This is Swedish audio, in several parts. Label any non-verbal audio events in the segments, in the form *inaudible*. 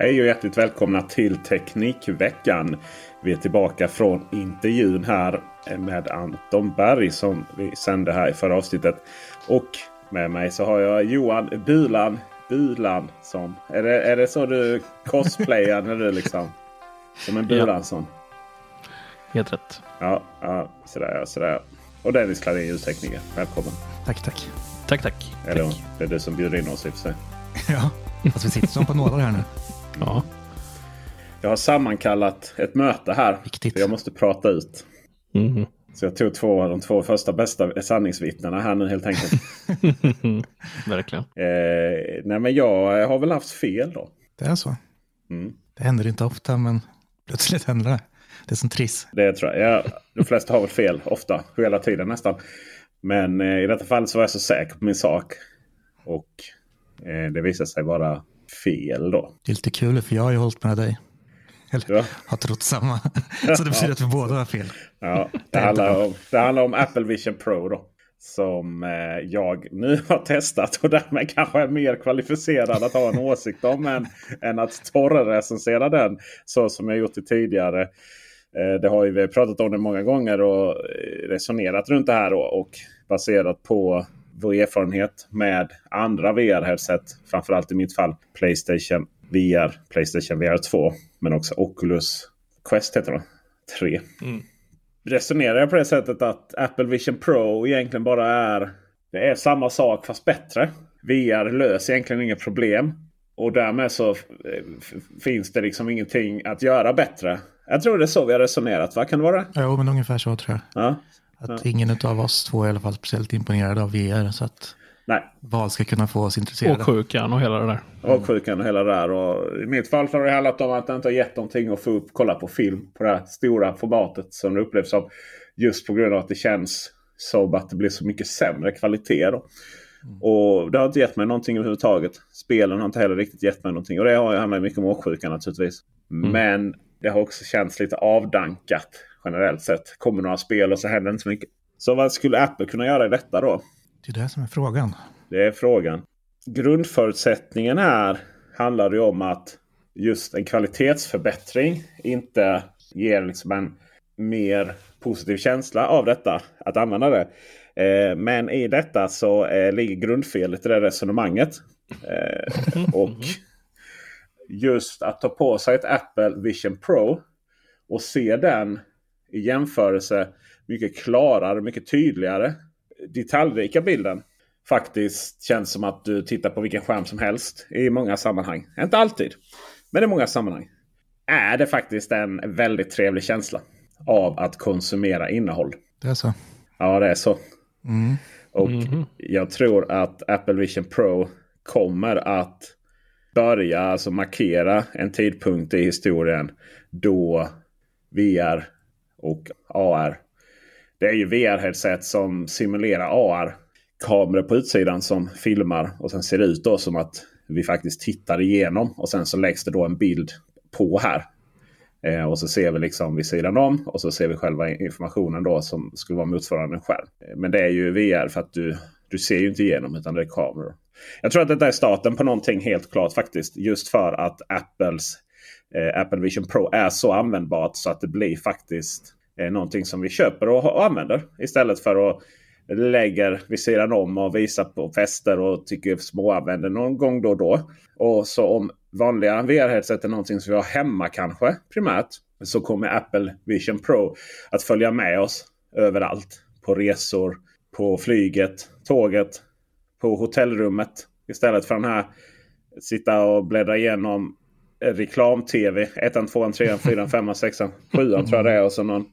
Hej och hjärtligt välkomna till Teknikveckan. Vi är tillbaka från intervjun här med Anton Berg som vi sände här i förra avsnittet. Och med mig så har jag Johan Bulan Bulan som. Är det, är det så du cosplayar när du liksom? Som en *laughs* Bulansson? Ja. Helt rätt. Ja, ja sådär ja. Sådär. Och Dennis Klarin, ljustekniker. Välkommen. Tack, tack. Tack, tack. Eller tack. det är du som bjuder in oss i och för sig. *laughs* Ja, fast vi sitter som på nålar här nu. Ja. Jag har sammankallat ett möte här. Viktigt. Jag måste prata ut. Mm. Så jag tog två av de två första bästa sanningsvittnena här nu helt enkelt. *laughs* Verkligen. Eh, nej men jag har väl haft fel då. Det är så. Mm. Det händer inte ofta, men plötsligt händer det. Det är som triss. Det tror jag. Ja, de flesta har väl fel ofta, hela tiden nästan. Men eh, i detta fall så var jag så säker på min sak. Och eh, det visade sig vara fel då. Det är lite kul, för jag har ju hållit med dig. Eller Ja. har trott samma. *laughs* Så det betyder att vi båda har fel. Ja, *laughs* det, handlar om, det handlar om Apple Vision Pro då. Som eh, jag nu *laughs* har testat och därmed kanske är mer kvalificerad att ha en åsikt om än, än att torrrecensera den. Så som jag gjort i tidigare. Eh, det har ju vi pratat om det många gånger och eh, resonerat runt det här. och baserat på vår erfarenhet med andra VR-headset. Framförallt i mitt fall Playstation VR, Playstation VR 2. Men också Oculus Quest heter det. 3 resonerar jag på det sättet att Apple Vision Pro egentligen bara är, det är samma sak fast bättre. VR löser egentligen inga problem. Och därmed så finns det liksom ingenting att göra bättre. Jag tror det är så vi har resonerat. Vad kan det vara? Jo, men ungefär så tror jag. Ja. Att ingen av oss två är i alla fall speciellt imponerad av VR. Så att Nej, val ska kunna få oss intresserade. Och sjukan och hela det där. åksjukan och hela det där. Och I mitt fall har det handlat om att det inte har gett någonting att få upp, kolla på film på det här stora formatet som det upplevs som. Just på grund av att det känns som att det blir så mycket sämre kvalitet. Då. Och det har inte gett mig någonting överhuvudtaget. Spelen har inte heller riktigt gett mig någonting. Och det har handlar mycket om åksjukan naturligtvis. Men det har också känts lite avdankat generellt sett. Kommer några spel och så händer inte så mycket. Så vad skulle Apple kunna göra i detta då? Det är det som är frågan. Det är frågan. Grundförutsättningen här handlar ju om att just en kvalitetsförbättring inte ger liksom en mer positiv känsla av detta. Att använda det. Eh, men i detta så eh, ligger grundfelet i det resonemanget. Eh, *laughs* och just att ta på sig ett Apple Vision Pro och se den i jämförelse mycket klarare, mycket tydligare. Detaljrika bilden faktiskt känns som att du tittar på vilken skärm som helst i många sammanhang. Inte alltid, men i många sammanhang. Är det faktiskt en väldigt trevlig känsla av att konsumera innehåll. Det är så. Ja, det är så. Mm. Och jag tror att Apple Vision Pro kommer att börja alltså markera en tidpunkt i historien då VR och AR. Det är ju VR-headset som simulerar AR. Kameror på utsidan som filmar och sen ser det ut då som att vi faktiskt tittar igenom. Och sen så läggs det då en bild på här. Eh, och så ser vi liksom vid sidan om och så ser vi själva informationen då som skulle vara motsvarande en skärm. Men det är ju VR för att du, du ser ju inte igenom utan det är kameror. Jag tror att detta är starten på någonting helt klart faktiskt. Just för att Apples eh, Apple Vision Pro är så användbart så att det blir faktiskt eh, någonting som vi köper och, och använder. Istället för att lägger vid sidan om och visar på fester och tycker småanvänder någon gång då och då. Och så om vanliga VR-headset är någonting som vi har hemma kanske primärt. Så kommer Apple Vision Pro att följa med oss överallt. På resor, på flyget, tåget, på hotellrummet. Istället för den här sitta och bläddra igenom reklam-tv. 1, 2, 3, 4, 5, 6, 7 tror jag det är. Och så någon,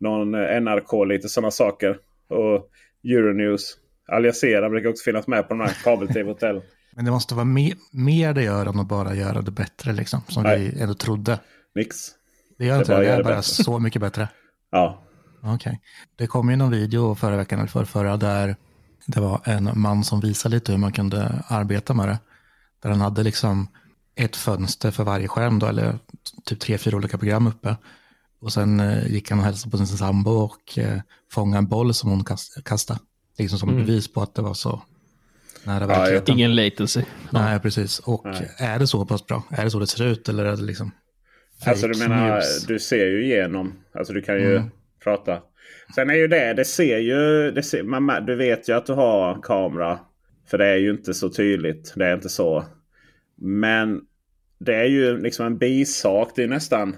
någon NRK, lite sådana saker. Och Euronews. Al Jazeera brukar också finnas med på de här kabel-tv-hotellen. *laughs* Men det måste vara mer, mer det gör än att bara göra det bättre, liksom, som Nej. vi ändå trodde. Nix. Det gör Det inte det, det gör är det bara bättre. så mycket bättre. *laughs* Ja. Okej. Det kom ju någon video förra veckan eller för förra där det var en man som visade lite hur man kunde arbeta med det. Där han hade liksom ett fönster för varje skärm då, eller typ tre, fyra olika program uppe. Och sen eh, gick han och hälsade på sin sambo och eh, fångade en boll som hon kast, kastade. Liksom som bevis på att det var så nära verkligheten. Ingen latency. Nej, precis. Och är det så pass bra? Är det så det ser ut eller är det liksom Alltså du menar, news? du ser ju igenom. Alltså du kan ju prata. Sen är ju det, det ser ju, det ser, man, du vet ju att du har kamera. För det är ju inte så tydligt. Det är inte så. Men det är ju liksom en bisak. Det är nästan,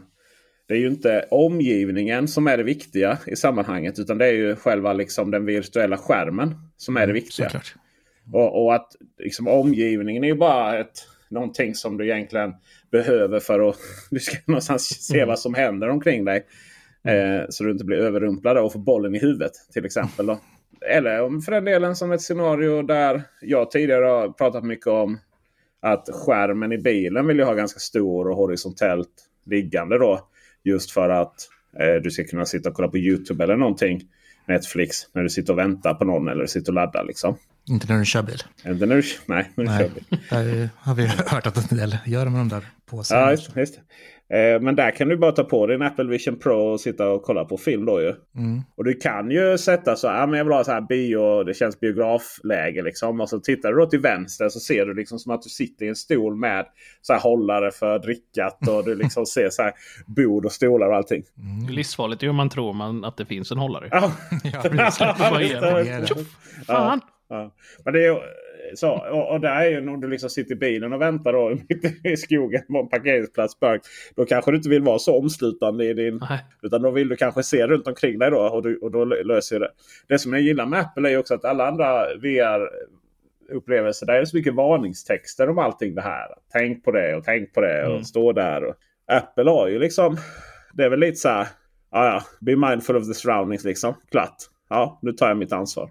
det är ju inte omgivningen som är det viktiga i sammanhanget. Utan det är ju själva liksom den virtuella skärmen som är det viktiga. Såklart. Och, och att liksom, omgivningen är ju bara ett, någonting som du egentligen behöver för att *laughs* du ska någonstans se vad som händer omkring dig. Eh, så du inte blir överrumplad och får bollen i huvudet till exempel. Då. Eller om för den delen som ett scenario där jag tidigare har pratat mycket om att skärmen i bilen vill jag ha ganska stor och horisontellt liggande då. Just för att eh, du ska kunna sitta och kolla på YouTube eller någonting. Netflix när du sitter och väntar på någon eller sitter och laddar liksom. Inte när du kör bil. Inte när du, nej, när du kör Nej, bil. *laughs* där har vi hört att en del gör med de där påsarna. Ja, just, just. Eh, men där kan du bara ta på din Apple Vision Pro och sitta och kolla på film då ju. Mm. Och du kan ju sätta så här, men jag vill ha så här bio, det känns biografläge liksom. Och så tittar du då till vänster så ser du liksom som att du sitter i en stol med så här hållare för drickat. Och du liksom *laughs* ser så här bord och stolar och allting. Det är livsfarligt ju om man tror man att det finns en hållare. Ja, *laughs* Ja, *laughs* det? Det är det. Fan! Ja. Men det är ju så. Och, och där är ju när du liksom sitter i bilen och väntar då *laughs* mitt i skogen på en parkeringsplats. mörkt, Då kanske du inte vill vara så omslutande i din... Nej. Utan då vill du kanske se runt omkring dig då och, du, och då löser det. Det som jag gillar med Apple är ju också att alla andra VR-upplevelser där är det så mycket varningstexter om allting det här. Tänk på det och tänk på det och Mm. stå där. Och Apple har ju liksom... Det är väl lite så här... Ja, ja. Be mindful of the surroundings liksom. Klart. Ja, nu tar jag mitt ansvar.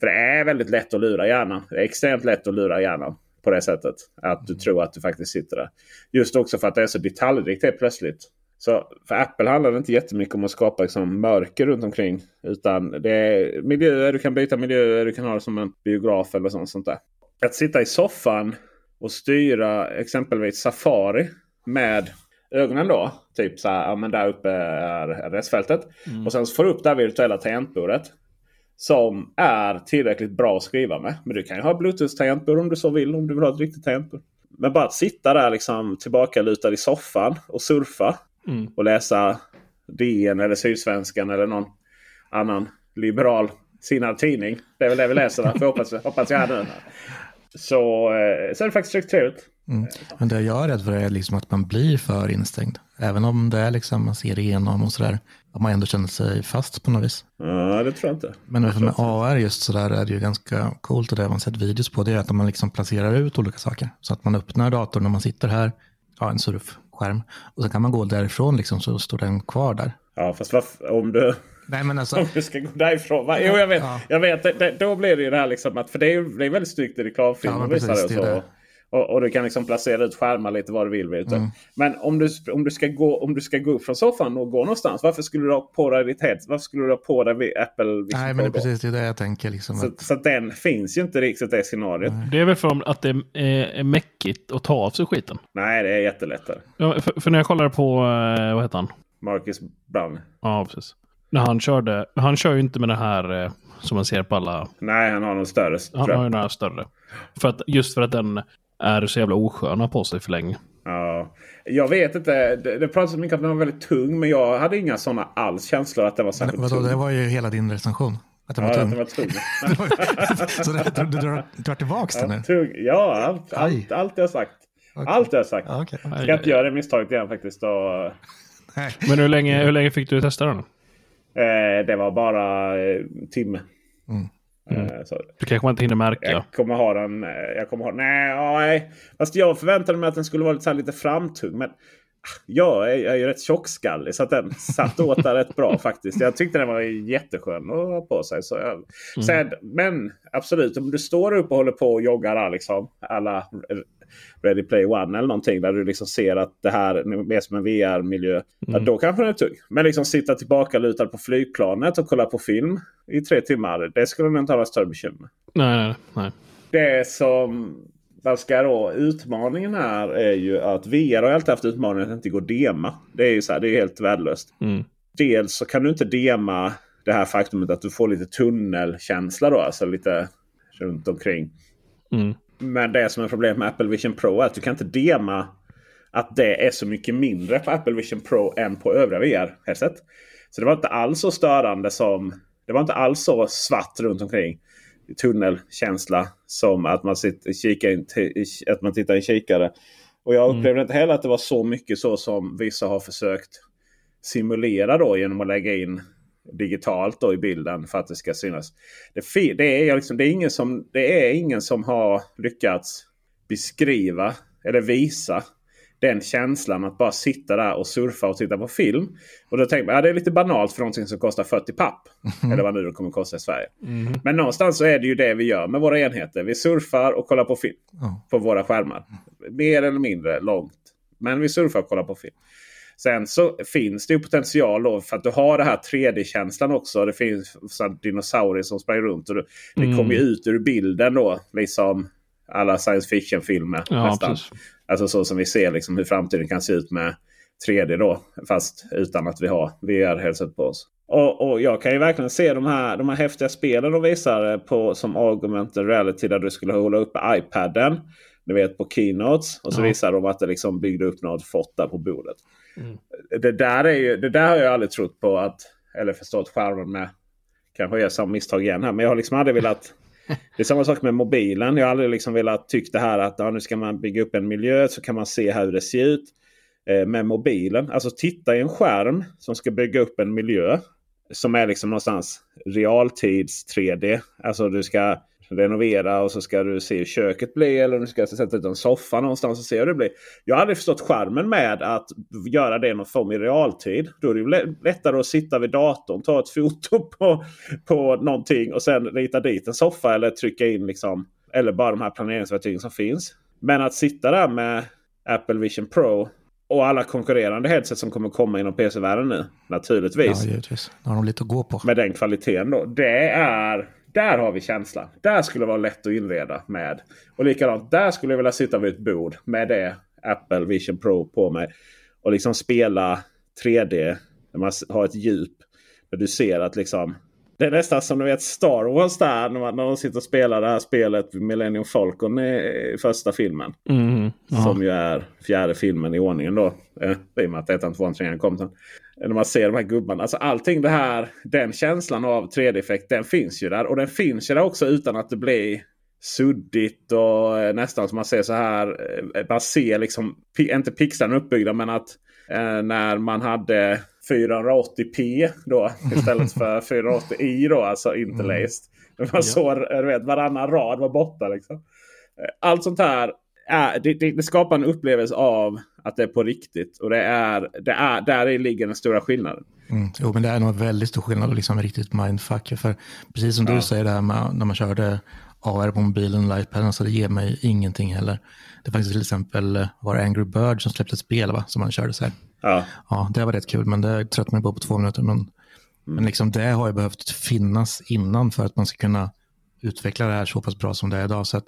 För det är väldigt lätt att lura hjärnan. Det är extremt lätt att lura hjärnan på det sättet. Att du tror att du faktiskt sitter där. Just också för att det är så detaljrikt helt plötsligt. Så för Apple handlar det inte jättemycket om att skapa liksom mörker runt omkring. Utan det är miljöer, du kan byta miljöer, du kan ha det som en biograf eller sånt, sånt där. Att sitta i soffan och styra exempelvis Safari med ögonen då. Typ så här, ja men där uppe är adressfältet. Och sen får du upp det här virtuella tangentbordet. Som är tillräckligt bra att skriva med. Men du kan ju ha Bluetooth-tangentbord om du så vill. Om du vill ha ett riktigt tangentbord. Men bara att sitta där liksom tillbakalutad i soffan och surfa. Mm. Och läsa DN eller Sydsvenskan eller någon annan liberal sinnad tidning. Det är väl det vi läser där. Hoppas, hoppas jag nu. Så, eh, så är det faktiskt riktigt trevligt. Mm. Men det jag är rädd för är liksom att man blir för instängd. Även om det är liksom, man ser igenom och sådär. Att man ändå känner sig fast på något vis. Ja, det tror jag inte. Men med AR just sådär är det ju ganska coolt och det har man sett videos på. Det är att man liksom placerar ut olika saker. Så att man öppnar datorn när man sitter här, ja en surfskärm. Och sen kan man gå därifrån liksom så står den kvar där. Ja, fast varf- om du... Nej men alltså, *laughs* Om du ska gå därifrån. Va? Jo, jag vet. Ja. Jag vet det, det, då blir det ju det här liksom att... För det är ju det är väldigt snyggt i Ja, reklamfilmer och precis, är så. det. Och, och, du kan liksom placera ut skärmar lite var du vill. Vet du. Mm. Men om du, om, du ska gå, om du ska gå upp från soffan och gå någonstans. Varför skulle du ha på dig ditt headset? Varför skulle du ha på dig Apple Vision Nej, men det är precis det, jag tänker. Liksom så, att... så den finns ju inte riktigt det scenariot. Nej. Det är väl för att det är, är mäckigt att ta av sig skiten. Nej, det är jättelättare. Ja, för, för när jag kollar på, eh, vad heter han? Marcus Brown. Ja, precis. När han körde, han kör ju inte med det här eh, som man ser på alla. Nej, han har någon större. Han har ju några större. För att, just för att den är så jävla osköna på sig för länge. Ja, jag vet inte. Det, det pratas så mycket om att den var väldigt tung. Men jag hade inga sådana alls känslor att den var särskilt vadå, tung. Det var ju hela din recension. Att den ja, var tung. Att den var tung. *laughs* så det, du, du, du drar tillbaka den nu? Tung. Ja, allt, allt, allt jag har sagt. Okay. Allt jag har sagt. Ja, okay. Jag ska inte göra det misstaget igen faktiskt. Och... Men hur länge, hur länge fick du testa den? Eh, det var bara eh, timme. Mm. Mm. Så, du kanske inte hinner märka. Jag kommer ha den. Eh, jag kommer ha, nej, nej. Fast jag förväntade mig att den skulle vara lite, lite framtung. Men ah, jag är, ju rätt tjockskallig så att den satt åt där rätt bra faktiskt. Jag tyckte den var jätteskön att ha på sig. Så jag, mm. sen, men absolut, om du står upp och håller på och joggar där liksom. Alla Ready Play One eller någonting. Där du liksom ser att det här är mer som en VR-miljö. Mm. Ja, då kanske den är tung. Men liksom sitta tillbaka lutad på flygplanet och kolla på film i tre timmar. Det skulle nog inte ha några större bekymmer. Nej, nej, nej. Det som vad ska då, utmaningen här är ju att VR har alltid haft utmaningen att inte att dema. Det är ju så här, det är helt värdelöst. Mm. Dels så kan du inte dema det här faktumet att du får lite tunnelkänsla då. Alltså lite runt omkring. Mm. Men det som är problemet med Apple Vision Pro är att du kan inte dema att det är så mycket mindre på Apple Vision Pro än på övriga VR-headset. Så det var inte alls så störande som... Det var inte alls så svart runt omkring. Tunnelkänsla som att man, sitter, kikar in, att man tittar i en kikare. Och jag mm. upplevde mm. inte heller att det var så mycket så som vissa har försökt simulera då genom att lägga in digitalt då i bilden för att det ska synas. Det, det, är, liksom, det, är, ingen som, det är ingen som har lyckats beskriva eller visa den känslan att bara sitta där och surfa och titta på film. Och då tänker man ja, det är lite banalt för någonting som kostar 40 papp. Mm. Eller vad nu det kommer kosta i Sverige. Mm. Men någonstans så är det ju det vi gör med våra enheter. Vi surfar och kollar på film. Mm. På våra skärmar. Mer eller mindre långt. Men vi surfar och kollar på film. Sen så finns det ju potential då för att du har det här 3D-känslan också. Det finns dinosaurier som sprang runt. Och det, mm. det kommer ju ut ur bilden då. Liksom alla science fiction-filmer. Ja, nästan. Alltså så som vi ser liksom hur framtiden kan se ut med 3D då. Fast utan att vi har VR-headset på oss. Och, och, jag kan ju verkligen se de här, de här häftiga spelen de visar på som augmented reality. Där du skulle hålla upp iPaden. Ni vet på Keynotes. Och så ja. visar de att det liksom byggde upp något fott där på bordet. Mm. Det, där är ju, det där har jag aldrig trott på att, eller förstått skärmen med. Kanske gör samma misstag igen här. Men jag har liksom aldrig velat. Det är samma sak med mobilen. Jag har aldrig liksom velat tycka det här att ja, nu ska man bygga upp en miljö så kan man se hur det ser ut. Eh, med mobilen. Alltså titta i en skärm som ska bygga upp en miljö. Som är liksom någonstans realtids 3D. Alltså du ska renovera och så ska du se hur köket blir. Eller du ska sätta ut en soffa någonstans och se hur det blir. Jag har aldrig förstått skärmen med att göra det någon form i realtid. Då är det lättare att sitta vid datorn, ta ett foto *laughs* på, på någonting och sen rita dit en soffa eller trycka in liksom. Eller bara de här planeringsverktygen som finns. Men att sitta där med Apple Vision Pro och alla konkurrerande headset som kommer komma inom PC-världen nu. Naturligtvis. Ja, givetvis. Då har de lite att gå på. Med den kvaliteten då. Det är där har vi känslan. Där skulle det vara lätt att inreda med. Och likadant, där skulle jag vilja sitta vid ett bord med det Apple Vision Pro på mig. Och liksom spela 3D. När man har ett djup. Där du ser att liksom det är nästan som du vet Star Wars där när, man, när de sitter och spelar det här spelet Millennium Falcon i, i första filmen. Mm, som ju är fjärde filmen i ordningen då. Eh, I och med att ettan, tvåan, trean kom sen. När man ser de här gubbarna. Alltså allting det här, den känslan av 3D-effekt, den finns ju där. Och den finns ju där också utan att det blir suddigt och eh, nästan som man ser så här. Eh, man ser liksom, inte pixlarna uppbyggda men att eh, när man hade 480p då istället för *laughs* 480i då, alltså interlaced. Mm. Man såg vet, varannan rad var borta. Liksom. Allt sånt här är, det, det, det, skapar en upplevelse av att det är på riktigt. Och det är, det är, där ligger den stora skillnaden. Mm, jo, men det är nog väldigt stor skillnad och liksom riktigt mindfuck. För precis som ja. du säger det här med när man körde AR på mobilen och iPaden så det ger mig ingenting heller. Det faktiskt till exempel eh, var Angry Bird som släppte ett spel va, som man körde så här. Ja. Ja, det var rätt kul, men det tröttnade man på på två minuter. Men, men liksom det har ju behövt finnas innan för att man ska kunna utveckla det här så pass bra som det är idag. Så att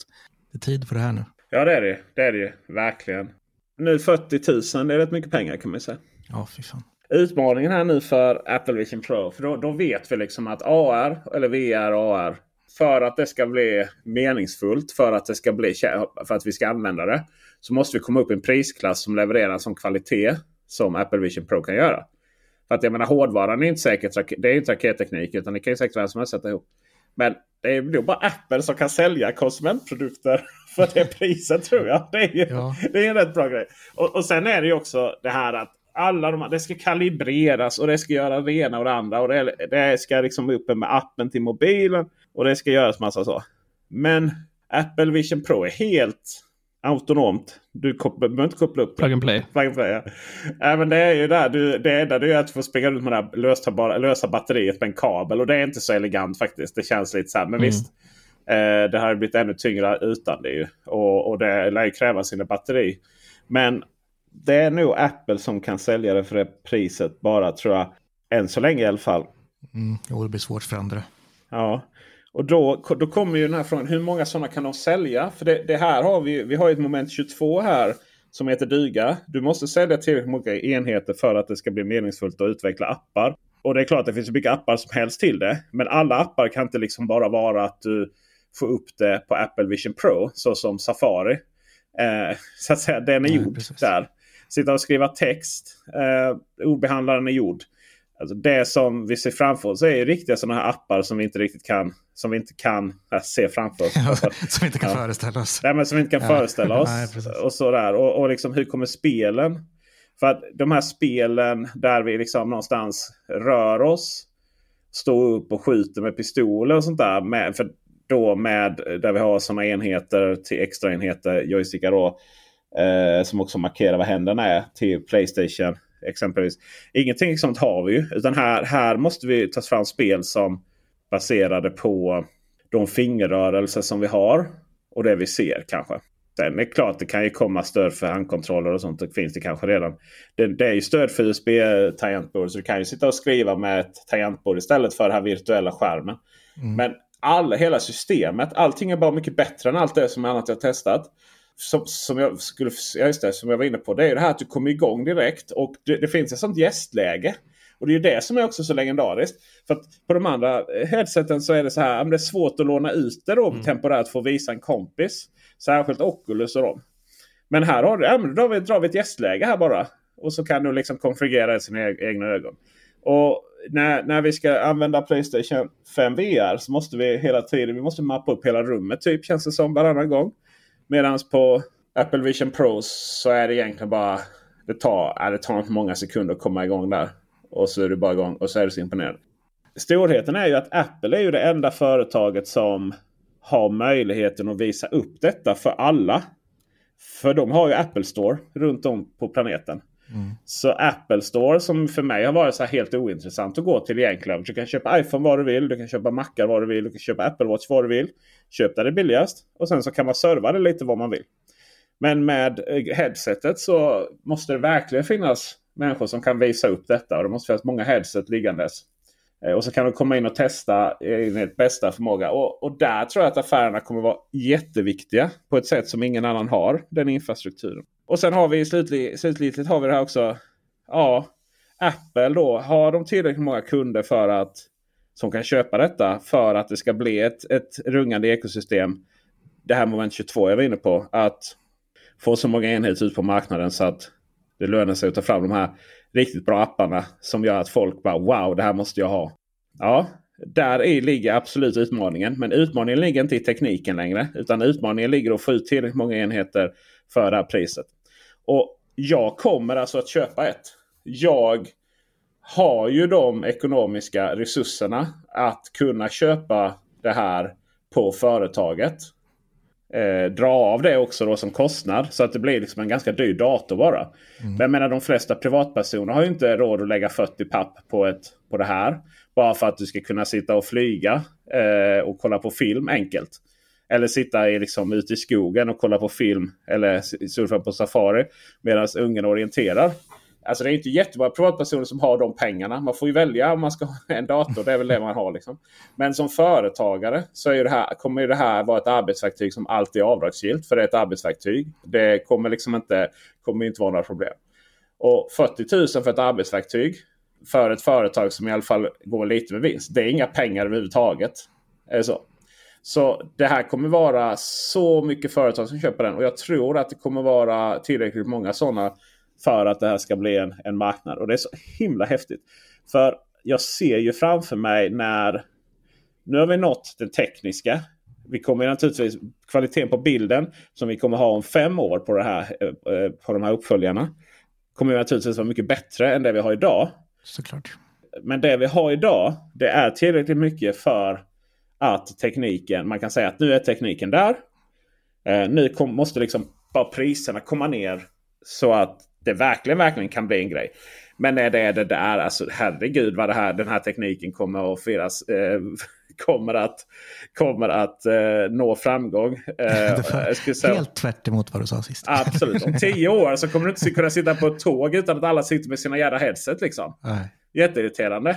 det är tid för det här nu. Ja det är det. Det är det ju. Verkligen. Nu 40 000 det är rätt mycket pengar kan man säga. Ja, fy fan. Utmaningen här nu för Apple Vision Pro. För då, då vet vi liksom att AR eller VR AR. För att det ska bli meningsfullt. För att det ska bli för att vi ska använda det. Så måste vi komma upp i en prisklass som levererar en sån kvalitet som Apple Vision Pro kan göra. För att jag menar hårdvaran är inte säkert det är inte raketteknik utan det kan ju säkert vem som helst sätta ihop. Men det är nog bara Apple som kan sälja konsumentprodukter *laughs* för det priset tror jag. Det är, ju, Ja. det är en rätt bra grej. Och, och sen är det ju också det här att alla de, här- det ska kalibreras och det ska göra det ena och det andra. Och det, det ska liksom upp med appen till mobilen. Och det ska göras massa så. Men Apple Vision Pro är helt autonomt. Du kopplar, behöver inte koppla upp det. Plug and play. Plug and play, ja. Även det är ju där. Du, det enda det är att du får springa runt med det här lösa, batteriet med en kabel. Och det är inte så elegant faktiskt. Det känns lite så här. Men Mm. visst. Eh, det har ju blivit ännu tyngre utan det ju. Och, och det lär ju kräva sina batteri. Men det är nog Apple som kan sälja det för det priset bara tror jag. Än så länge i alla fall. Mm, jo, det blir svårt för andra. Ja. Och då, då kommer ju den här frågan. Hur många sådana kan de sälja? För det, det här har vi. Vi har ju ett moment 22 här. Som heter duga. Du måste sälja tillräckligt många enheter för att det ska bli meningsfullt att utveckla appar. Och det är klart att det finns mycket appar som helst till det. Men alla appar kan inte liksom bara vara att du får upp det på Apple Vision Pro. Så som Safari. Eh, *laughs* så att säga, den är Nej, gjord precis. där. Sitta och skriva text. Eh, ordbehandlaren är gjord. Alltså det som vi ser framför oss är riktiga sådana här appar som vi inte riktigt kan, som vi inte kan äh, se framför oss. *laughs* Som vi inte kan Ja. föreställa oss. Nej, men som vi inte kan Ja. föreställa *laughs* oss. Nej, och sådär. Och, och liksom hur kommer spelen? För att de här spelen där vi liksom någonstans rör oss. Står upp och skjuter med pistoler och sånt där. Med, för då med där vi har sådana enheter till extra enheter, joystickar då. Eh, som också markerar vad händerna är till Playstation exempelvis. Ingenting sånt har vi ju. Utan här, här måste vi ta fram spel som baserade på de fingerrörelser som vi har. Och det vi ser kanske. Sen är det klart det kan ju komma stöd för handkontroller och sånt. Det finns det kanske redan. Det, det är ju stöd för USB-tangentbord. Så du kan ju sitta och skriva med ett tangentbord istället för den här virtuella skärmen. Men alla, hela systemet, allting är bara mycket bättre än allt det som annat jag testat. Som, som, jag skulle, just det, som jag var inne på. Det är det här att du kommer igång direkt. Och det, det finns ett sånt gästläge. Och det är det som är också så legendariskt. För att på de andra headseten så är det så här. Det är svårt att låna ut det då temporärt för att visa en kompis. Särskilt Oculus och dem. Men här har du, ja, men då drar vi, drar vi ett gästläge här bara. Och så kan du liksom konfigurera i sina e- egna ögon. Och när, när vi ska använda Playstation 5 VR så måste vi hela tiden vi måste mappa upp hela rummet typ känns det som varannan gång. Medan på Apple Vision Pro så är det egentligen bara det tar, det tar inte många sekunder att komma igång där. Och så är du bara igång och så är du så imponerad. Storheten är ju att Apple är ju det enda företaget som har möjligheten att visa upp detta för alla. För de har ju Apple Store runt om på planeten. Så Apple Store som för mig har varit så här helt ointressant att gå till egentligen. Du kan köpa iPhone vad du vill. Du kan köpa Macar vad du vill. Du kan köpa Apple Watch vad du vill. Köp där det är billigast. Och sen så kan man serva det lite vad man vill. Men med eh, headsetet så måste det verkligen finnas människor som kan visa upp detta. Och det måste finnas många headset liggandes. Eh, och så kan du komma in och testa enligt bästa förmåga. Och, och där tror jag att affärerna kommer vara jätteviktiga. På ett sätt som ingen annan har. Den infrastrukturen. Och sen har vi slutligt, slutligt har vi det här också. Ja, Apple då. Har de tillräckligt många kunder för att som kan köpa detta för att det ska bli ett, ett rungande ekosystem. Det här moment 22 jag var inne på. Att få så många enheter ut på marknaden så att det lönar sig att ta fram de här riktigt bra apparna som gör att folk bara wow, det här måste jag ha. Ja, där i ligger absolut utmaningen. Men utmaningen ligger inte i tekniken längre. Utan utmaningen ligger att få ut tillräckligt många enheter för det här priset. Och jag kommer alltså att köpa ett. Jag har ju de ekonomiska resurserna att kunna köpa det här på företaget. Eh, dra av det också då som kostnad. Så att det blir liksom en ganska dyr dator bara. Men jag menar de flesta privatpersoner har ju inte råd att lägga 40 papp på, ett, på det här. Bara för att du ska kunna sitta och flyga eh, och kolla på film enkelt. Eller sitta i, liksom, ute i skogen och kolla på film eller surfa på safari medan ungen orienterar. Alltså det är inte jättemånga privatpersoner som har de pengarna. Man får ju välja om man ska ha en dator. Det är väl det man har. Liksom. Men som företagare så är det här, kommer det här vara ett arbetsverktyg som alltid är avdragsgillt. För det är ett arbetsverktyg. Det kommer liksom inte, kommer inte vara några problem. Och 40 000 för ett arbetsverktyg för ett företag som i alla fall går lite med vinst. Det är inga pengar överhuvudtaget. Är så? Så det här kommer vara så mycket företag som köper den. Och jag tror att det kommer vara tillräckligt många sådana för att det här ska bli en, en marknad. Och det är så himla häftigt. För jag ser ju framför mig när... Nu har vi nått det tekniska. Vi kommer naturligtvis kvaliteten på bilden som vi kommer ha om fem år på, det här, eh, på de här uppföljarna. Kommer naturligtvis vara mycket bättre än det vi har idag. Såklart. Men det vi har idag det är tillräckligt mycket för att tekniken, man kan säga att nu är tekniken där. Eh, nu kom, måste liksom bara priserna komma ner så att det verkligen, verkligen kan bli en grej. Men när det är det där, alltså herregud vad det här, den här tekniken kommer att firas. Eh, *laughs* kommer att, kommer att eh, nå framgång. Eh, *laughs* säga, helt tvärt emot vad du sa sist. Absolut. Om tio *laughs* år så kommer du inte kunna sitta på ett tåg utan att alla sitter med sina jävla headset. Liksom. Nej. Jätteirriterande.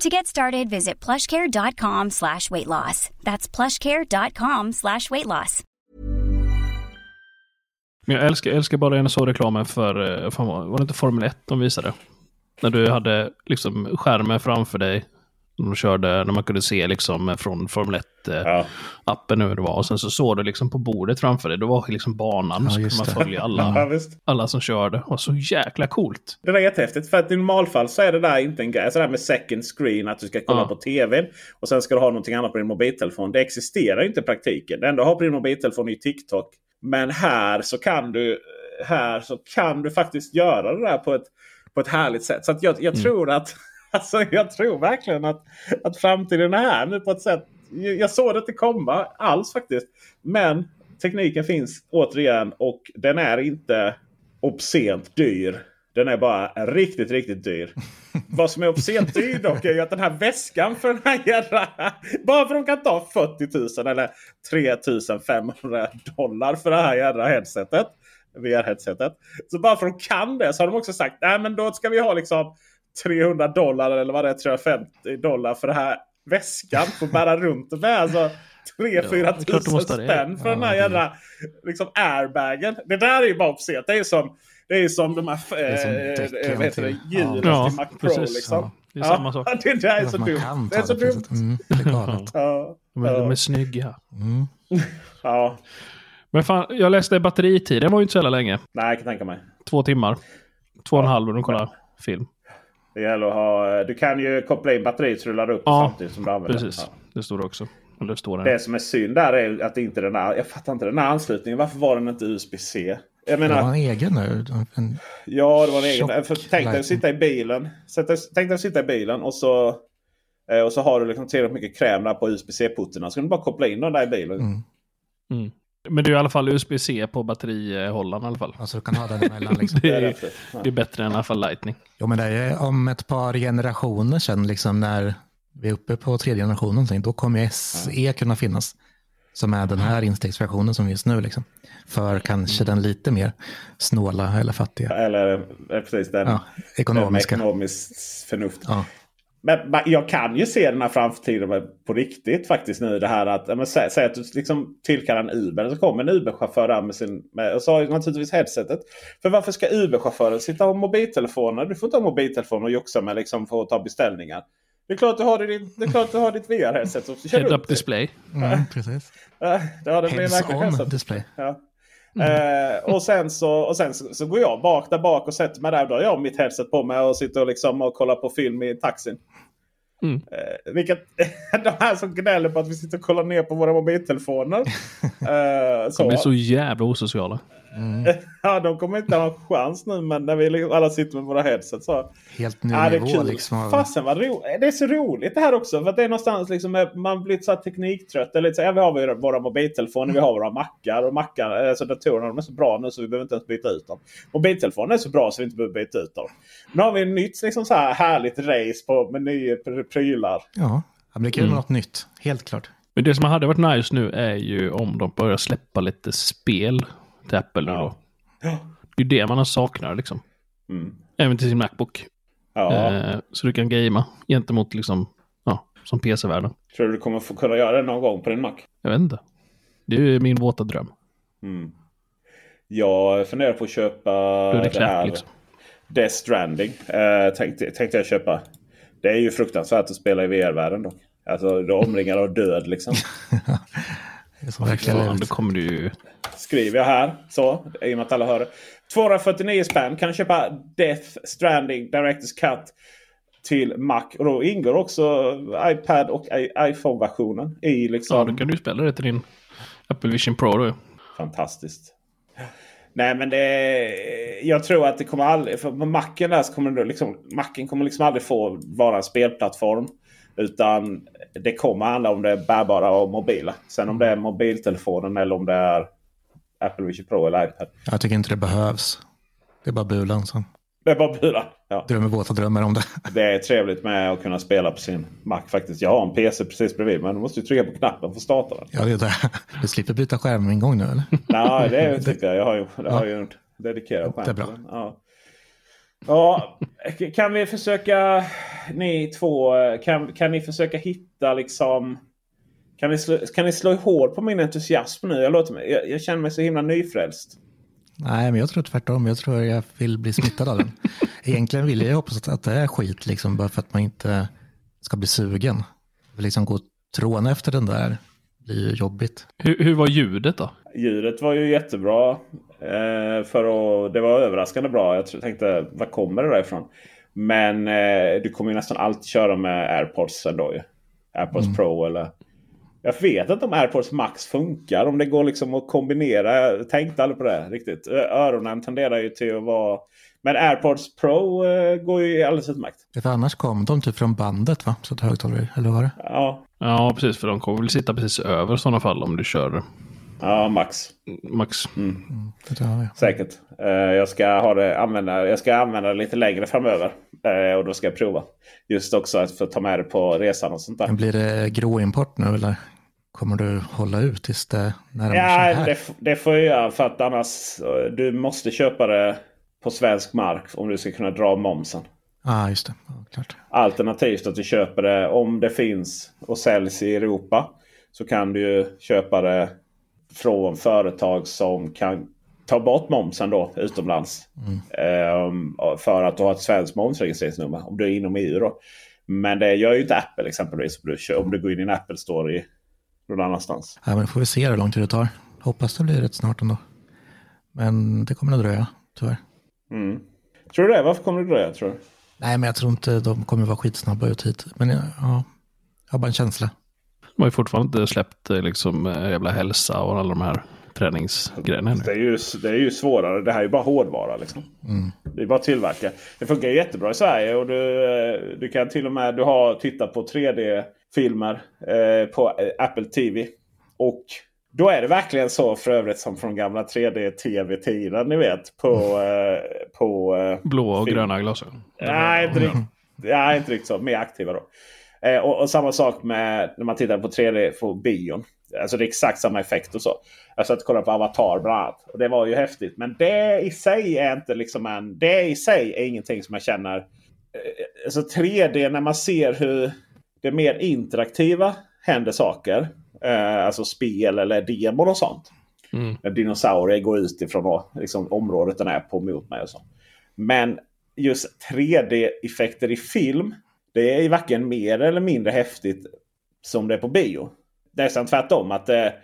To get started, visit plushcare.com slash weight loss. That's plushcare.com slash weight loss. Jag älskar, älskar bara en sån reklamen för, eh, för, var det inte Formel 1 de visade? När du hade liksom skärmen framför dig. De körde, när man kunde se liksom från Formel 1-appen ja. hur det var. Och sen så såg du liksom på bordet framför dig. Då var liksom banan. Ja, så kunde man följa alla, *laughs* ja, alla som körde. Och så jäkla coolt. Det var jättehäftigt. För att i normalfall så är det där inte en grej. Så där med second screen. Att du ska kolla ja. på tv. Och sen ska du ha någonting annat på din mobiltelefon. Det existerar inte i praktiken. Det enda du har på din mobiltelefon är TikTok. Men här så kan du här så kan du faktiskt göra det där på ett på ett härligt sätt. Så jag, jag mm. tror att alltså, jag tror verkligen att, att framtiden är här nu på ett sätt. Jag såg det inte komma alls faktiskt. Men tekniken finns återigen och den är inte obscent dyr. Den är bara riktigt, riktigt dyr. *laughs* Vad som är obscent dyr dock är ju att den här väskan för den här jävla... Bara för att de kan ta 40 000 eller 3 500 dollar för det här jävla headsetet. VR-headsetet. Så bara för att de kan det så har de också sagt nej men då ska vi ha liksom 300 dollar eller vad det är 350 dollar för den här väskan. Att bära runt med. Alltså 3-4 ja, tusen spänn för ja, den här jävla liksom, airbagen. Det där är ju bara obscent. Det är ju som, det är som de här äh, heter det, hjulen ja, till Mac Pro. Precis, liksom. Det är samma sak. *laughs* det där är så dumt. Det är så dumt. Mm, det är galet. *laughs* ja, de, är, de är snygga. Mm. *laughs* ja. Men fan, jag läste batteritiden var ju inte så jävla länge. Nej, jag kan tänka mig. Två timmar. Två och en halv när du kollar film. Det gäller att ha... Du kan ju koppla in batteriet så du laddar upp ja, samtidigt som du använder precis. Ja. Det står det också. Det, står det som är synd där är att inte den här... Jag fattar inte den här anslutningen. Varför var den inte USB-C? Jag menar, det var en egen nu. En ja, det var en egen. För tänk dig att sitta i bilen. Tänk dig att sitta i bilen och så, eh, och så har du liksom tillräckligt mycket kräm där på USB-C-putterna. Så kan du bara koppla in den där i bilen. Mm. Mm. Men det är i alla fall USB-C på batterihållaren i alla fall. Alltså du kan ha den emellan liksom. *laughs* det, är, det är bättre än i alla fall Lightning. Jo men det är om ett par generationer sedan liksom när vi är uppe på tredje generationen, då kommer SE kunna finnas. Som är den här instegsversionen som finns nu. Liksom. För kanske den lite mer snåla eller fattiga. Eller precis den ja, ekonomiska. ekonomiskt förnuft. Ja. Men jag kan ju se den här framtiden på riktigt faktiskt nu. Det här att, men, säg, säg att du liksom tillkallar en Uber. Så kommer en Uber-chaufför där med sin... Med, och så har naturligtvis headsetet. För varför ska Uber-chauffören sitta och ha mobiltelefoner? Du får inte ha mobiltelefon och joxa med liksom för att ta beställningar. Det är klart du har, ditt, det är klart du har ditt VR-headset. Head-up display. Mm, precis. Heads-on display. Ja. Mm. Eh, och sen, så, och sen så, så, går jag bak där bak och sätter mig där. Då har jag mitt headset på mig och sitter och, liksom och kollar på film i taxin. Mm. Eh, vilket, *laughs* de här som gnäller på att vi sitter och kollar ner på våra mobiltelefoner. *laughs* eh, så. De är så jävla osociala. Mm. *laughs* ja, de kommer inte ha en chans nu men när vi liksom alla sitter med våra headset så. Helt ny ja, det är nivå liksom. Fasen vad ro Det är så roligt det här också. För att det är någonstans liksom man blir så tekniktrött. Eller så, ja, vi har våra mobiltelefoner, mm. vi har våra mackar. Och mackar, alltså datorerna de är så bra nu så vi behöver inte ens byta ut dem. Mobiltelefonen är så bra så vi inte behöver byta ut dem. Nu har vi ett nytt liksom så här härligt race på, med nya prylar. Ja, det blir kul med mm. något nytt. Helt klart. Men det som hade varit nice nu är ju om de börjar släppa lite spel till Apple nu då. Ja. Det är det man saknar liksom. Mm. Även till sin Macbook. Ja. Eh, så du kan gamea gentemot liksom, ja, som PC-världen. Tror du du kommer få kunna göra det någon gång på din Mac? Jag vet inte. Det är ju min våta dröm. Mm. Jag funderar på att köpa det, det här. Liksom. Death Stranding eh, tänkte, tänkte jag köpa. Det är ju fruktansvärt att spela i VR-världen dock. Alltså du är omringad av död liksom. *laughs* det är så verkligen det kommer du ju Skriver jag här. Så, i och med att alla hör det. 249 spänn kan köpa Death Stranding Directors Cut till Mac. Och då ingår också iPad och iPhone-versionen i liksom... Ja, då kan du spela det till din Apple Vision Pro då. Fantastiskt. Nej men det Jag tror att det kommer aldrig... För på Macen där så kommer det liksom... Macen kommer liksom aldrig få vara en spelplattform. Utan det kommer handla om det bärbara och mobila. Sen om det är mobiltelefonen eller om det är Apple Vision Pro eller iPad. Jag tycker inte det behövs. Det är bara bulan som... Det är bara bulan. Ja. Drömmer våta drömmar om det. *laughs* Det är trevligt med att kunna spela på sin Mac faktiskt. Jag har en PC precis bredvid men du måste ju trycka på knappen för att starta den. Ja, det är det. *laughs* Du slipper byta skärm en gång nu eller? *laughs* Nej, det tycker jag. Jag har ju, jag har ju en dedikerad skärm. Det är bra. Ja. Ja, kan vi försöka, ni två, kan, kan ni försöka hitta liksom kan ni, slå, kan ni slå hål på min entusiasm nu? Jag, låter mig, jag, jag känner mig så himla nyfrälst. Nej, men jag tror tvärtom. Jag tror jag vill bli smittad av den. *laughs* Egentligen vill jag hoppas att det är skit, liksom, bara för att man inte ska bli sugen. För liksom gå och tråna efter den där blir ju jobbigt. Hur, hur var ljudet då? Ljudet var ju jättebra. Eh, för att, det var överraskande bra. Jag tänkte, var kommer det där ifrån? Men eh, du kommer ju nästan alltid köra med AirPods ändå ju. AirPods mm. Pro eller jag vet inte om AirPods Max funkar. Om det går liksom att kombinera. Jag tänkte aldrig på det riktigt. Öronen tenderar ju till att vara... Men AirPods Pro uh, går ju alldeles utmärkt. För annars kom de typ från bandet va? Så att högtalare, eller vad var det? Ja. Ja, precis. För de kommer väl sitta precis över i sådana fall om du kör. Ja, max. Max. Mm. Mm, Säkert. Uh, jag, ska ha det, använda, jag ska använda det lite längre framöver. Uh, och då ska jag prova. Just också att få ta med det på resan och sånt där. Men blir det gråimport nu eller? Kommer du hålla ut tills det närmar ja, sig här? Det, det får jag göra för att annars du måste köpa det på svensk mark om du ska kunna dra momsen. Ja, ah, just det. Ja, klart. Alternativt att du köper det om det finns och säljs i Europa. Så kan du ju köpa det från företag som kan ta bort momsen då utomlands. Mm. Um, för att du har ett svenskt momsregistreringsnummer. Om du är inom EU då. Men det gör ju inte Apple exempelvis. Om du går in i en Apple Store i någon annanstans. Ja, men får vi se hur lång tid det tar. Hoppas det blir rätt snart ändå. Men det kommer nog dröja, tyvärr. Mm. Tror du det? Varför kommer det dröja, tror du? Nej, men jag tror inte de kommer vara skitsnabba ut hit. Men ja, jag har bara en känsla. De har ju fortfarande inte släppt eh, liksom eh, jävla hälsa och alla de här träningsgrejerna. Det är, ju, det är ju svårare. Det här är ju bara hårdvara. Liksom. Mm. Det är bara att tillverka. Det funkar jättebra i Sverige. Och du, eh, du kan till och med du har tittat på 3D filmer eh, på eh, Apple TV. Och då är det verkligen så för övrigt som från gamla 3D-tv-tiden ni vet. På, mm. eh, på eh, Blå och film. gröna glasögon? Nej, inte riktigt, *laughs* nej, inte riktigt så. Mer aktiva då. Eh, och, och, samma sak med när man tittar på 3D på bion. Alltså det är exakt samma effekt och så. Jag satt och kollade på Avatar bland annat. Och det var ju häftigt. Men det i sig är inte liksom en... Det i sig är ingenting som jag känner alltså 3D när man ser hur det mer interaktiva händer saker. Eh, alltså spel eller demon och sånt. Mm. När dinosaurier går ut ifrån liksom, området den är på mot mig. och så. Men just 3D-effekter i film. Det är varken mer eller mindre häftigt som det är på bio. Det är nästan tvärtom. att det,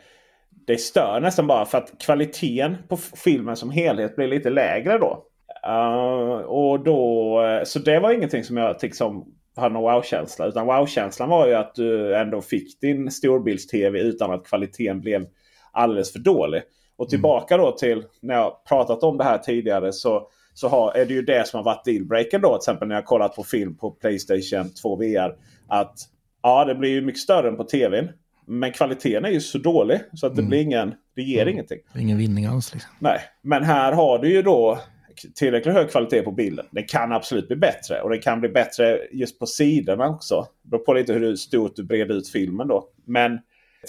det stör nästan bara för att kvaliteten på filmen som helhet blir lite lägre då. Uh, och då så det var ingenting som jag liksom hade någon wow-känsla. Utan wow-känslan var ju att du ändå fick din storbilds-tv utan att kvaliteten blev alldeles för dålig. Och mm. tillbaka då till när jag pratat om det här tidigare så, så har, är det ju det som har varit dealbreaken då. Till exempel när jag kollat på film på Playstation 2 VR. Att ja, det blir ju mycket större än på tvn. Men kvaliteten är ju så dålig så att det mm. blir ingen, det ger mm. ingenting. Ingen vinning alls. Liksom. Nej, men här har du ju då tillräckligt hög kvalitet på bilden. Det kan absolut bli bättre. Och det kan bli bättre just på sidorna också. Det beror på lite hur stort du breder ut filmen då. Men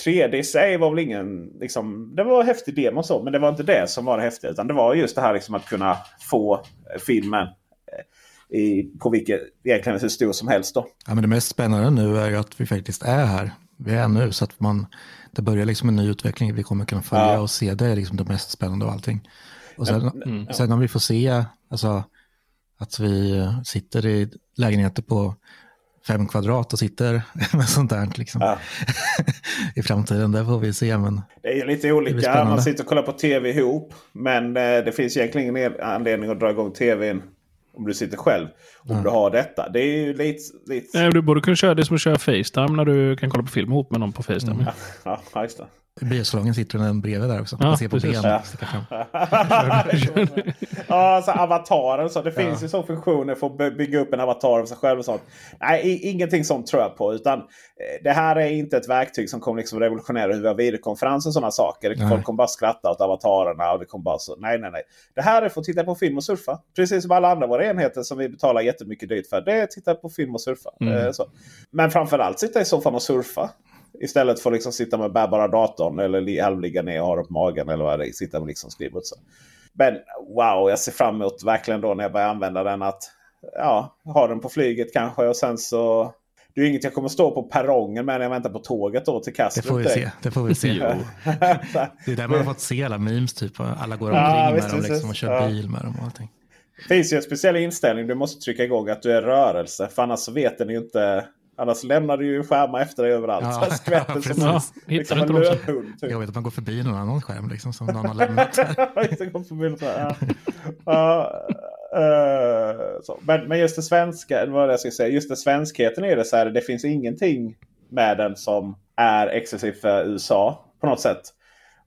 3D i sig var väl ingen... Liksom, det var en häftig demo så, men det var inte det som var det häftiga. Utan det var just det här liksom att kunna få filmen eh, i, på vilket egentligen hur stor som helst. Då. Ja, men det mest spännande nu är att vi faktiskt är här. Vi är nu så att man, det börjar liksom en ny utveckling. Vi kommer kunna följa ja. och se. Det är liksom det mest spännande av allting. Och sen, mm. sen om vi får se alltså, att vi sitter i lägenheter på fem kvadrat och sitter *laughs* med sånt där liksom. Ja. *laughs* i framtiden. Det får vi se. Men det är lite olika. Man sitter och kollar på tv ihop. Men eh, det finns egentligen ingen anledning att dra igång tvn om du sitter själv. Om ja. du har detta. Det är ju lite... lite... Nej, du borde kunna köra det som att köra Facetime när du kan kolla på film ihop med någon på Facetime. Mm. Ja, *laughs* ja, just det. Biosalongen sitter den bredvid där också. Man ja, ser på ben. Ja. ja, så avataren. Så det finns ja. ju så funktioner för att bygga upp en avatar av sig själv. och sånt. Nej, ingenting sånt tror jag på. Utan eh, det här är inte ett verktyg som kommer liksom revolutionera hur vi har videokonferens och sådana saker. Nej. Folk kommer bara skratta åt avatarerna. Och det kommer bara så. Nej, nej, nej. Det här är för att titta på film och surfa. Precis som alla andra våra enheter som vi betalar jättemycket dyrt för. Det är att titta på film och surfa. Mm. Eh, så. Men framförallt sitta i soffan och surfa. Istället för att liksom sitta med bärbara datorn eller halvligga ner och ha det på magen. Eller vad det är. Sitta och liksom så. Men wow, jag ser fram emot verkligen då när jag börjar använda den att ja, ha den på flyget kanske. Och sen så det är inget jag kommer stå på perrongen med när jag väntar på tåget då till Kastrup. Det får vi se. Det, får vi se. *laughs* *laughs* det är där man har fått se alla memes. Typ. Alla går omkring ja, med dem liksom, och kör ja. bil med dem och allting. Det finns ju en speciell inställning du måste trycka igång att du är rörelse. För annars så vet den ju inte Annars lämnar du ju skärmar efter dig överallt. Ja, så skvätter ja, som ja, liksom en lövhund. Typ. Jag vet att man går förbi någon annan skärm liksom, som någon har lämnat. *laughs* ja. Uh, men, men just det svenska, vad jag ska säga, just det svenskheten är det så här. Det finns ingenting med den som är exklusivt för USA på något sätt.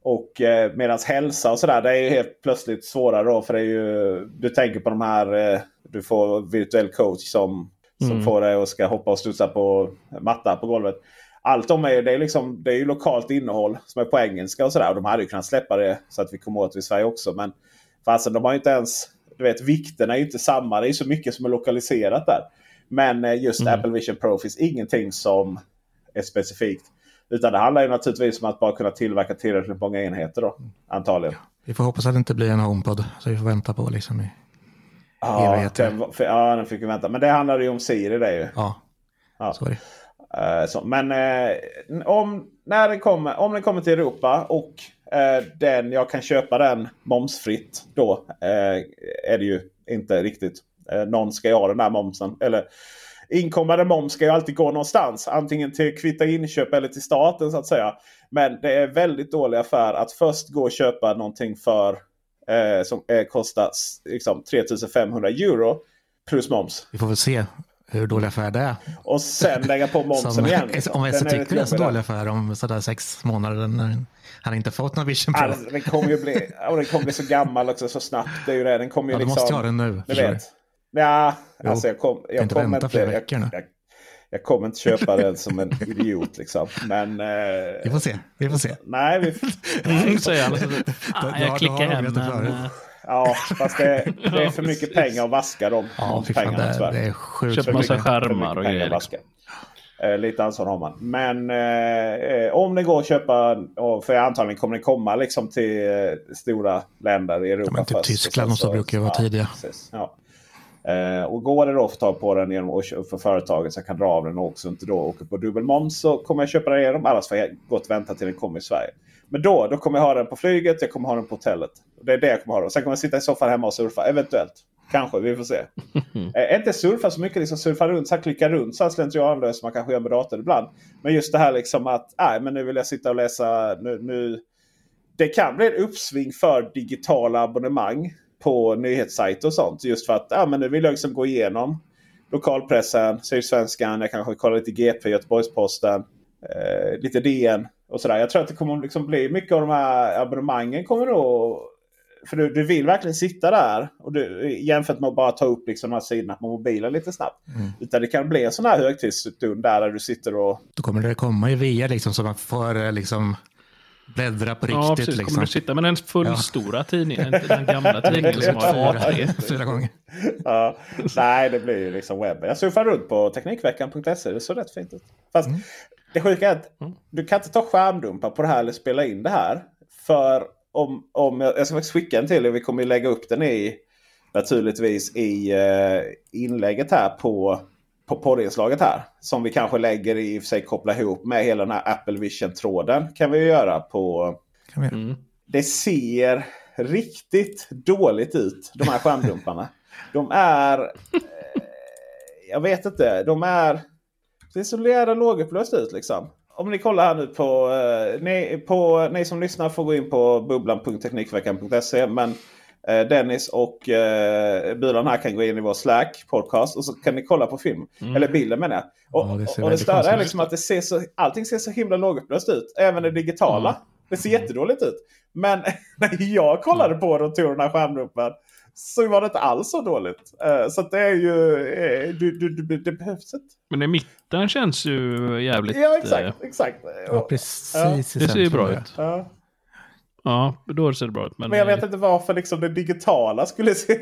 Och eh, medans hälsa och sådär, det är ju helt plötsligt svårare då. För det är ju, du tänker på de här, eh, du får virtuell coach som som mm. får dig att ska hoppa och studsa på matta på golvet. Allt de är, det är, liksom, det är ju lokalt innehåll som är på engelska och sådär. De hade ju kunnat släppa det så att vi kommer åt det i Sverige också. Men fasen, de har ju inte ens... Du vet, vikten är ju inte samma. Det är så mycket som är lokaliserat där. Men eh, just mm. Apple Vision Pro finns ingenting som är specifikt. Utan det handlar ju naturligtvis om att bara kunna tillverka tillräckligt många enheter då. Antagligen. Vi får hoppas att det inte blir en HomePod. Så vi får vänta på liksom i Ja, den, för, ja, den fick vi vänta. Men det handlade ju om Siri det ju. Ja, ja. sorry. Uh, så, men uh, om, när den kommer, om den kommer till Europa och uh, den, jag kan köpa den momsfritt. Då är det ju inte riktigt. någon ska ju ha den där momsen. Eller inkommande moms ska ju alltid gå någonstans. Antingen till kvitta inköp eller till staten så att säga. Men det är väldigt dålig affär att först gå och köpa någonting för eh, som eh, kostar liksom, 3500 euro plus moms. Vi får väl se hur dålig affär det är. Och sen lägga på *laughs* momsen som, igen. *laughs* Om jag tycker det är så dålig affär om sådär sex månader när han inte fått någon Vision Pro. Alltså, den kommer ju bli, *laughs* och den kommer bli så gammal också så snabbt. Det är ju det. Den kommer ju ja, liksom, måste jag ha den nu. Du vet. Ja, alltså jag, kom, jag inte kommer inte... Flera veckor nu. Jag, jag kommer inte köpa den som en idiot liksom. Men... Eh, vi får se. Vi får se. Nej, vi... Nej, säger. Ah, jag klickar hem. Men... Eh, ja, fast det, det, är för mycket pengar att vaska de, ja, de pengarna det, Det är sjukt. Köper massa skärmar och grejer. Liksom. Eh, lite ansvar har man. Men eh, om det går att köpa, för antagligen kommer det komma liksom till eh, stora länder i Europa. Ja, men typ först, Tyskland och så, så brukar ju vara ja, tidiga. Ja. Eh, och går det då att få tag på den genom att för företaget så jag kan dra av den och också inte då åker på dubbel moms så kommer jag köpa den igenom. Annars får jag gott vänta till den kommer i Sverige. Men då, då kommer jag ha den på flyget, jag kommer ha den på hotellet. Det är det jag kommer ha. Och sen kommer jag sitta i soffan hemma och surfa. Eventuellt. Kanske, vi får se. *laughs* eh, inte surfa så mycket, liksom surfa runt, så här, klicka runt så här slentrianlöst som man kanske gör med dator ibland. Men just det här liksom att nej, men nu vill jag sitta och läsa. Nu, nu... Det kan bli ett uppsving för digitala abonnemang på nyhetssajter och sånt. Just för att ja, men nu vill jag liksom gå igenom lokalpressen, Sydsvenskan, jag kanske kollar lite GP, Göteborgs-Posten, eh, lite DN och sådär. Jag tror att det kommer liksom bli mycket av de här abonnemangen kommer då för du, du vill verkligen sitta där. Och du, jämfört med att bara ta upp liksom de här sidorna på mobilen lite snabbt. Mm. Utan det kan bli en sån här högtidsstund där, där du sitter och... Då kommer det komma i VR liksom så man får eh, liksom bläddra på riktigt. Ja, precis. Liksom. Kommer du sitta med den fullstora ja. tidningen, den gamla *laughs* tidningen som har A3? Flera gånger. *laughs* ja. Nej, det blir ju liksom webben. Jag surfar runt på Teknikveckan.se. Det såg rätt fint ut. Fast mm. det sjuka är att mm. du kan inte ta skärmdumpar på det här eller spela in det här. För om, om jag, jag ska faktiskt skicka en till er. Vi kommer ju lägga upp den i naturligtvis i uh, inlägget här på, på poddinslaget här. Som vi kanske lägger i och för sig koppla ihop med hela den här Apple Vision-tråden. Kan vi göra på... Kan vi mm. Det ser riktigt dåligt ut de här skärmdumparna. *laughs* de är... Eh, jag vet inte. De är... Det ser så jävla lågupplöst ut liksom om ni kollar här nu på, eh, ni, på... Ni som lyssnar får gå in på bubblan.teknikveckan.se. Men Dennis och eh, Bulan här kan gå in i vår Slack podcast. Och så kan ni kolla på film. Mm. Eller bilden menar jag. Och, ja, det, och det större är liksom att det ser så, allting ser så himla lågupplöst ut. Även det digitala. Mm. Det ser jättedåligt ut. Men *laughs* när jag kollade på det och tog den här skärmdumpen så var det inte alls så dåligt. Uh, så det är ju... Uh, du, du, du, det behövs inte. Men i mitten känns ju jävligt... Ja, exakt. Exakt. Ja, precis. Det ser ju bra ut. Ja, då ser det bra ut. Men, men jag vet inte varför liksom det digitala skulle se...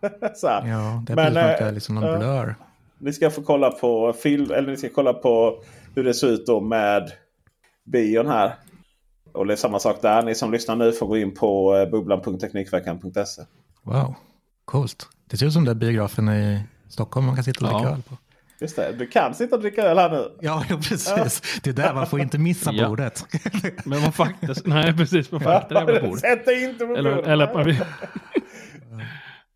*laughs* så här. Ja, det men, blir äh, liksom någon blur. Ni ska få kolla på film, eller ni ska kolla på hur det ser ut då med bion här. Och det är samma sak där. Ni som lyssnar nu får gå in på bubblan.teknikveckan.se. Wow, coolt. Det ser ut som den biografen i Stockholm man kan sitta och dricka öl på. Just det, du kan sitta och dricka öl här nu. Ja, ja precis. Ja. Det är där man får inte missa ja. bordet. *laughs* Men man faktiskt, nej precis, man får inte det på bordet. Sätt dig inte på eller, bordet. Eller, *laughs* eller, vi,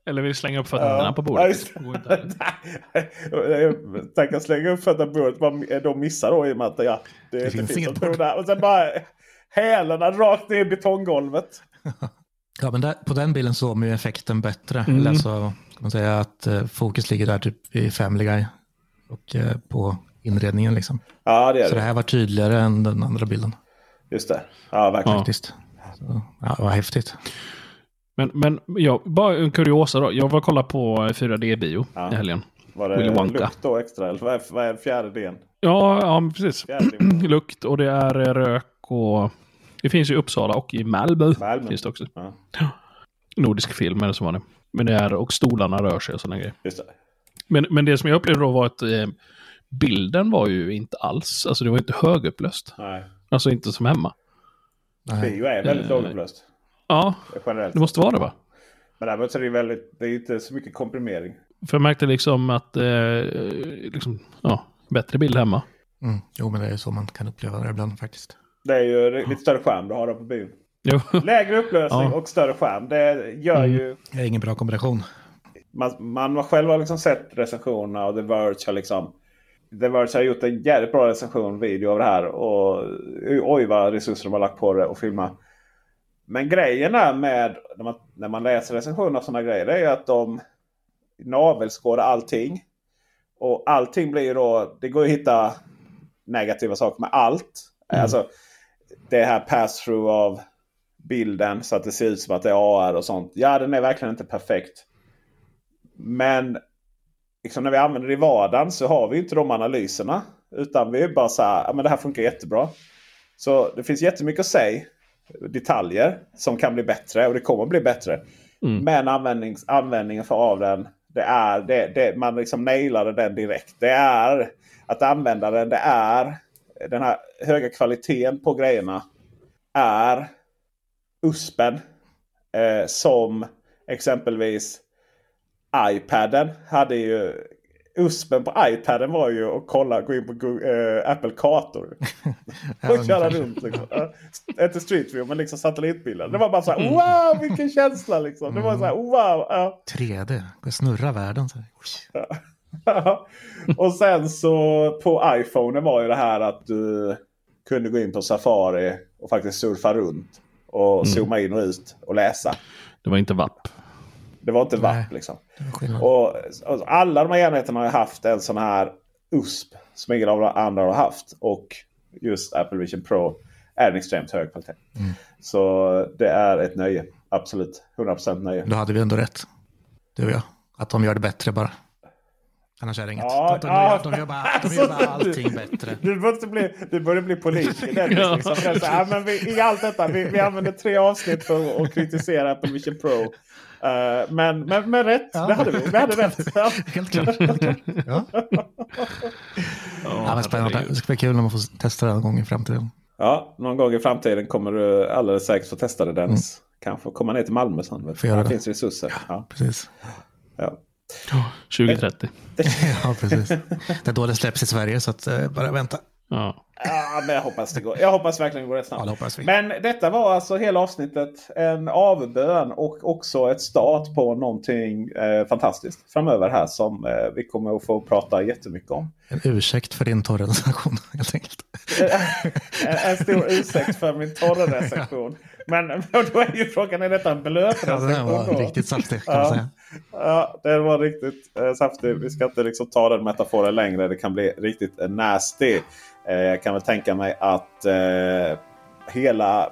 eller vi slänger upp fötterna ja. på bordet. Ja, *laughs* Tänk att slänga upp fötterna på bordet, de missar då i och med att ja, det, det finns inget bord. Där. Och sen bara hälarna rakt ner i betonggolvet. Ja, men där, på den bilden såg man ju effekten bättre. Mm. Alltså, kan man säga att eh, fokus ligger där typ i Family Guy och eh, på inredningen liksom. Ja, det är Så det. det här var tydligare än den andra bilden. Just det. Ja, verkligen. Faktiskt. Så, ja, vad häftigt. Men, men ja, bara en kuriosa då. Jag var och kollade på 4D-bio ja. i helgen. Var det Willy Wonka. lukt då extra? Eller vad är, vad är fjärde D? Ja, ja precis. *clears throat* lukt och det är rök och det finns i Uppsala och i Malmö. Malmö. Finns det också. Ja. Nordisk film är det som var det. Men det är, och stolarna rör sig och sådana grejer. Just det. Men, men det som jag upplevde då var att eh, bilden var ju inte alls, alltså det var inte högupplöst. Nej. Alltså inte som hemma. Bio är väldigt eh, lågupplöst. Ja, generellt. det måste vara det va? Men däremot är det väldigt, det är inte så mycket komprimering. För jag märkte liksom att, eh, liksom, ja, bättre bild hemma. Mm. Jo, men det är så man kan uppleva det ibland faktiskt. Det är ju lite större skärm du har där på bion. Jo. Lägre upplösning ja. och större skärm. Det gör mm. ju... Det är ingen bra kombination. Man, man har själv liksom sett recensionerna och The Verge har liksom... The Verge har gjort en jävligt bra recension, video av det här. Och oj vad resurser de har lagt på det och filma. Men grejen är med när man, när man läser recensioner och sådana grejer. Det är ju att de navelskådar allting. Och allting blir ju då... Det går att hitta negativa saker med allt. Mm. Alltså, det här pass-through av bilden så att det ser ut som att det är AR och sånt. Ja, den är verkligen inte perfekt. Men liksom när vi använder det i vardagen så har vi inte de analyserna. Utan vi är bara så här, ja, men det här funkar jättebra. Så det finns jättemycket att säga. Detaljer som kan bli bättre och det kommer bli bättre. Mm. Men användningen för av den, det är, det, det, man liksom nailade den direkt. Det är att använda den, det är den här höga kvaliteten på grejerna är USPen. Eh, som exempelvis iPaden hade ju USPen på iPaden var ju att kolla, gå in på Google, äh, Apple kartor. *laughs* och köra runt. Liksom. Inte Street View men liksom satellitbilder. Det var bara så här mm. wow vilken känsla liksom. Det var så här wow. Ja. 3D, snurra världen. Så *laughs* och sen så på iPhone var ju det här att du kunde gå in på Safari och faktiskt surfa runt. Och mm. zooma in och ut och läsa. Det var inte VAP. Det var inte VAP liksom. Och, och, alla de här enheterna har haft en sån här USP som ingen av de andra har haft. Och just Apple Vision Pro är en extremt hög kvalitet. Mm. Så det är ett nöje. Absolut. 100% nöje. Då hade vi ändå rätt. Du och jag. Att de gör det bättre bara. Annars är det inget. Ja, de, de, ja. de, gör bara, de gör bara *laughs* allting bättre. Du, måste bli, du börjar bli politiker. liksom. så, ja, men vi, I allt detta, vi, vi använder tre avsnitt för att kritisera Apple Vision Pro. Uh, men, men, men rätt, ja. det hade vi. Vi hade rätt. *laughs* helt klart. Helt klart. Ja. ja, men spännande. Det ska bli kul när man får testa det någon gång i framtiden. Ja, någon gång i framtiden kommer du alldeles säkert få testa det Dennis. Mm. Kanske komma ner till Malmö sen. Det finns resurser. Ja, precis. Ja. 2030. *laughs* ja, precis. Det är då det släpps i Sverige så att, uh, bara vänta. Ja. Ja, men jag hoppas det går. Jag hoppas verkligen det går rätt snabbt. Ja, det. Men detta var alltså hela avsnittet. En avbön och också ett start på någonting eh, fantastiskt framöver här som eh, vi kommer att få prata jättemycket om. En ursäkt för din torra recension *laughs* helt enkelt. en, en stor ursäkt för min torra recension. Men *laughs* då är ju frågan, är detta en blöt recension? Ja, den var riktigt saftig kan man säga. Ja, den var riktigt eh, saftig. Vi ska inte liksom ta den metaforen längre. Det kan bli riktigt eh, nasty. Eh, jag kan väl tänka mig att eh, hela...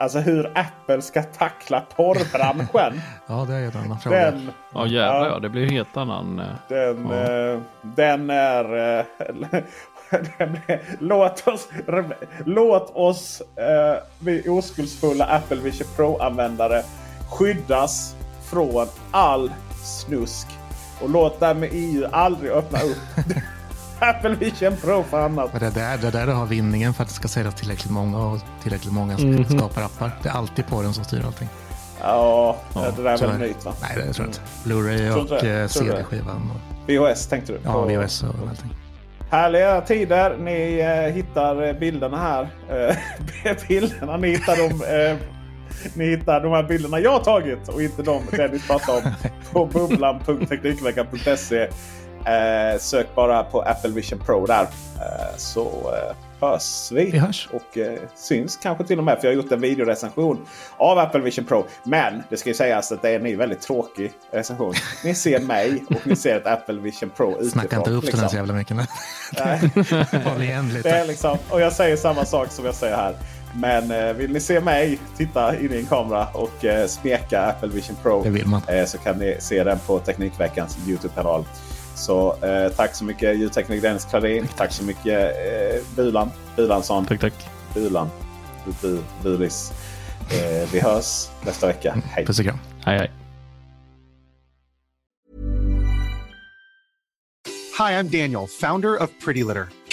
Alltså hur Apple ska tackla porrbranschen. *laughs* ja, det är en annan fråga. Den, ja, jävlar ja. Det blir en helt annan... Eh, den, ja. eh, den är... *laughs* låt oss, låt oss eh, vi oskuldsfulla Apple Vision Pro-användare skyddas från all snusk. Och låt därmed EU aldrig öppna upp *laughs* Apple Vision Pro för annat. det, där, det där har vinningen för att det ska säljas tillräckligt många och tillräckligt många som mm skapar appar. Det är alltid på den som styr allting. Ja, ja det där är väl nytt va? Nej, det tror jag inte. Blu-ray och eh, CD-skivan. VHS tänkte du? Ja, VHS och allting. Härliga tider. Ni eh, hittar bilderna här. Eh, *laughs* bilderna, ni hittar dem. Eh, ni hittar de här bilderna jag har tagit och inte de Dennis pratade om *laughs* på bubblan.teknikveckan.se. Eh, sök bara på Apple Vision Pro där. Eh, så eh, hörs vi. vi hörs. Och eh, syns kanske till och med. För jag har gjort en videorecension av Apple Vision Pro. Men det ska ju sägas att det är en väldigt tråkig recension. Ni ser mig och ni ser ett Apple Vision Pro utifrån. Snacka inte upp liksom. den så jävla mycket. *laughs* det är liksom, och jag säger samma sak som jag säger här. Men eh, vill ni se mig titta in i en kamera och eh, smeka Apple Vision Pro eh, så kan ni se den på Teknikveckans Youtube-kanal. Så eh, tack så mycket ljudtekniker Dennis Klarin. Tack så mycket eh, Bulan Bulansson. Tack, tack. Bulan. Bu, Bulis. Eh, vi hörs nästa vecka. Mm, hej. Puss och kram. Hej, hej. Hi, I'm Daniel, founder of Pretty Litter.